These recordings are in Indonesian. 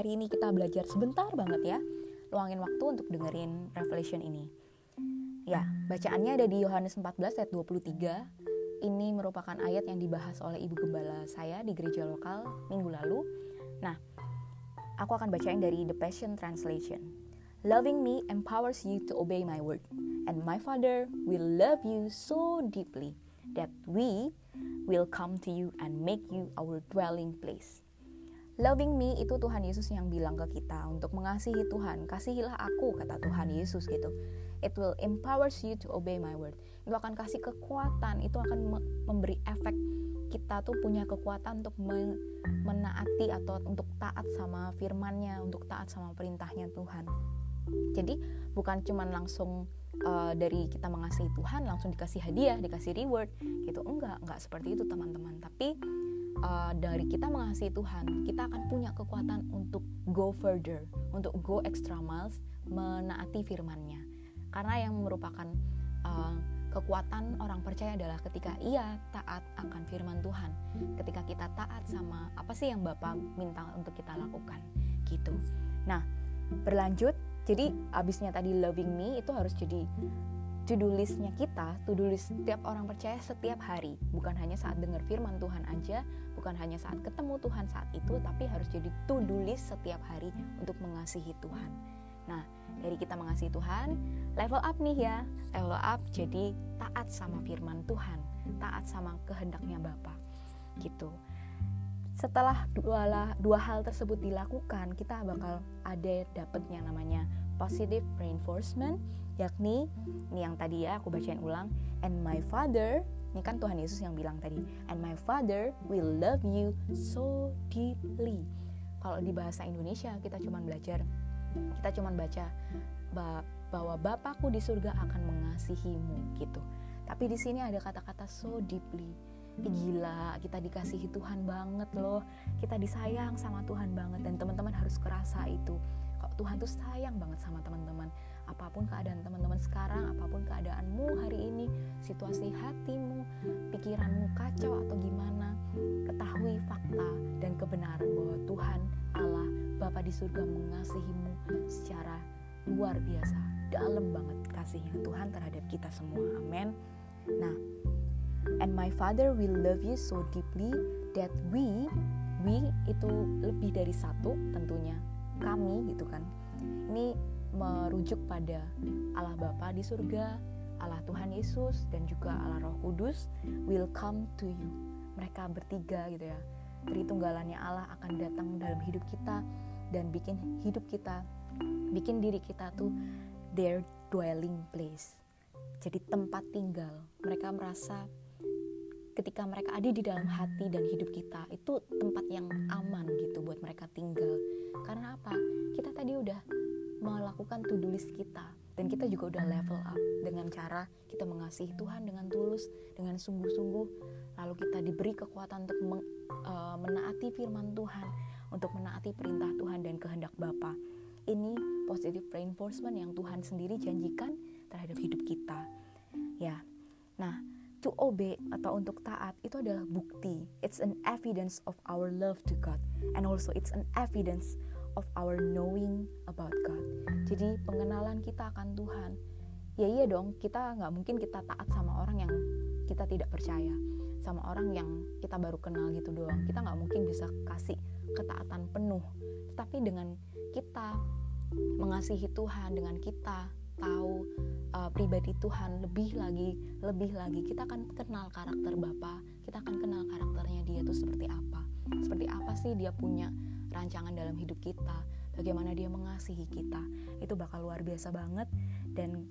Hari ini kita belajar sebentar banget ya. Luangin waktu untuk dengerin Revelation ini. Ya, bacaannya ada di Yohanes 14 ayat 23. Ini merupakan ayat yang dibahas oleh Ibu Gembala saya di gereja lokal minggu lalu. Nah, aku akan bacain dari The Passion Translation. Loving me empowers you to obey my word, and my Father will love you so deeply that we will come to you and make you our dwelling place. Loving me itu Tuhan Yesus yang bilang ke kita untuk mengasihi Tuhan. Kasihilah aku, kata Tuhan Yesus gitu. It will empowers you to obey my word. Itu akan kasih kekuatan, itu akan memberi efek kita tuh punya kekuatan untuk menaati atau untuk taat sama firmannya, untuk taat sama perintahnya Tuhan. Jadi bukan cuma langsung uh, dari kita mengasihi Tuhan langsung dikasih hadiah, dikasih reward gitu. Enggak, enggak seperti itu teman-teman. Tapi uh, dari kita mengasihi Tuhan, kita akan punya kekuatan untuk go further, untuk go extra miles, menaati firman-Nya. Karena yang merupakan uh, kekuatan orang percaya adalah ketika ia taat akan firman Tuhan, ketika kita taat sama apa sih yang Bapak minta untuk kita lakukan, gitu. Nah, berlanjut, jadi abisnya tadi loving me itu harus jadi to-do listnya kita, to-do list setiap orang percaya setiap hari, bukan hanya saat dengar firman Tuhan aja, bukan hanya saat ketemu Tuhan saat itu, tapi harus jadi to-do list setiap hari untuk mengasihi Tuhan. Nah, dari kita mengasihi Tuhan, level up nih ya, level up jadi taat sama firman Tuhan, taat sama kehendaknya Bapa, gitu. Setelah dua, dua hal tersebut dilakukan, kita bakal ada dapetnya namanya positive reinforcement yakni ini yang tadi ya aku bacain ulang. And my father ini kan Tuhan Yesus yang bilang tadi. And my father will love you so deeply. Kalau di bahasa Indonesia kita cuma belajar kita cuma baca bahwa Bapakku di surga akan mengasihimu gitu. Tapi di sini ada kata-kata so deeply. Gila kita dikasihi Tuhan banget loh. Kita disayang sama Tuhan banget dan teman-teman harus kerasa itu. Kok Tuhan tuh sayang banget sama teman-teman apa pun keadaan teman-teman sekarang, apa pun keadaanmu hari ini, situasi hatimu, pikiranmu kacau atau gimana, ketahui fakta dan kebenaran bahwa Tuhan Allah Bapa di surga mengasihimu secara luar biasa, dalam banget kasihnya Tuhan terhadap kita semua. Amin. Nah, and my Father will love you so deeply that we we itu lebih dari satu tentunya kami gitu kan ini merujuk pada Allah Bapa di surga, Allah Tuhan Yesus dan juga Allah Roh Kudus will come to you. Mereka bertiga gitu ya. Tritunggalannya Allah akan datang dalam hidup kita dan bikin hidup kita, bikin diri kita tuh their dwelling place. Jadi tempat tinggal. Mereka merasa ketika mereka ada di dalam hati dan hidup kita itu tempat yang aman gitu buat mereka tinggal. Karena apa? Kita tadi udah melakukan to-do list kita dan kita juga udah level up dengan cara kita mengasihi Tuhan dengan tulus, dengan sungguh-sungguh, lalu kita diberi kekuatan untuk meng, uh, menaati firman Tuhan, untuk menaati perintah Tuhan dan kehendak Bapa. Ini positive reinforcement yang Tuhan sendiri janjikan terhadap hidup kita. Ya. Nah, to obey atau untuk taat itu adalah bukti. It's an evidence of our love to God and also it's an evidence of our knowing about God. Jadi pengenalan kita akan Tuhan. Ya iya dong, kita nggak mungkin kita taat sama orang yang kita tidak percaya, sama orang yang kita baru kenal gitu doang. Kita nggak mungkin bisa kasih ketaatan penuh. Tetapi dengan kita mengasihi Tuhan, dengan kita tahu uh, pribadi Tuhan lebih lagi, lebih lagi, kita akan kenal karakter Bapa, kita akan kenal karakternya dia itu seperti apa, seperti apa sih dia punya rancangan dalam hidup kita, bagaimana dia mengasihi kita. Itu bakal luar biasa banget dan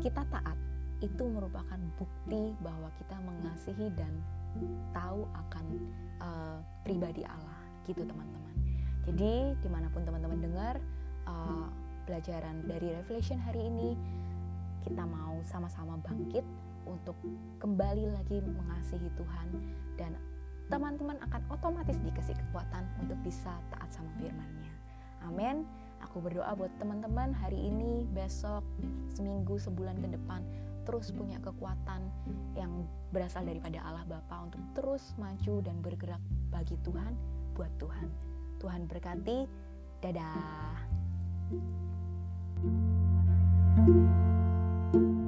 kita taat itu merupakan bukti bahwa kita mengasihi dan tahu akan uh, pribadi Allah gitu teman-teman. Jadi di mana pun teman-teman dengar uh, pelajaran dari Revelation hari ini, kita mau sama-sama bangkit untuk kembali lagi mengasihi Tuhan dan teman-teman akan otomatis dikasih kekuatan untuk bisa taat sama firman-Nya. Amin. Aku berdoa buat teman-teman hari ini, besok, seminggu, sebulan ke depan terus punya kekuatan yang berasal daripada Allah Bapa untuk terus maju dan bergerak bagi Tuhan, buat Tuhan. Tuhan berkati Dadah. thank you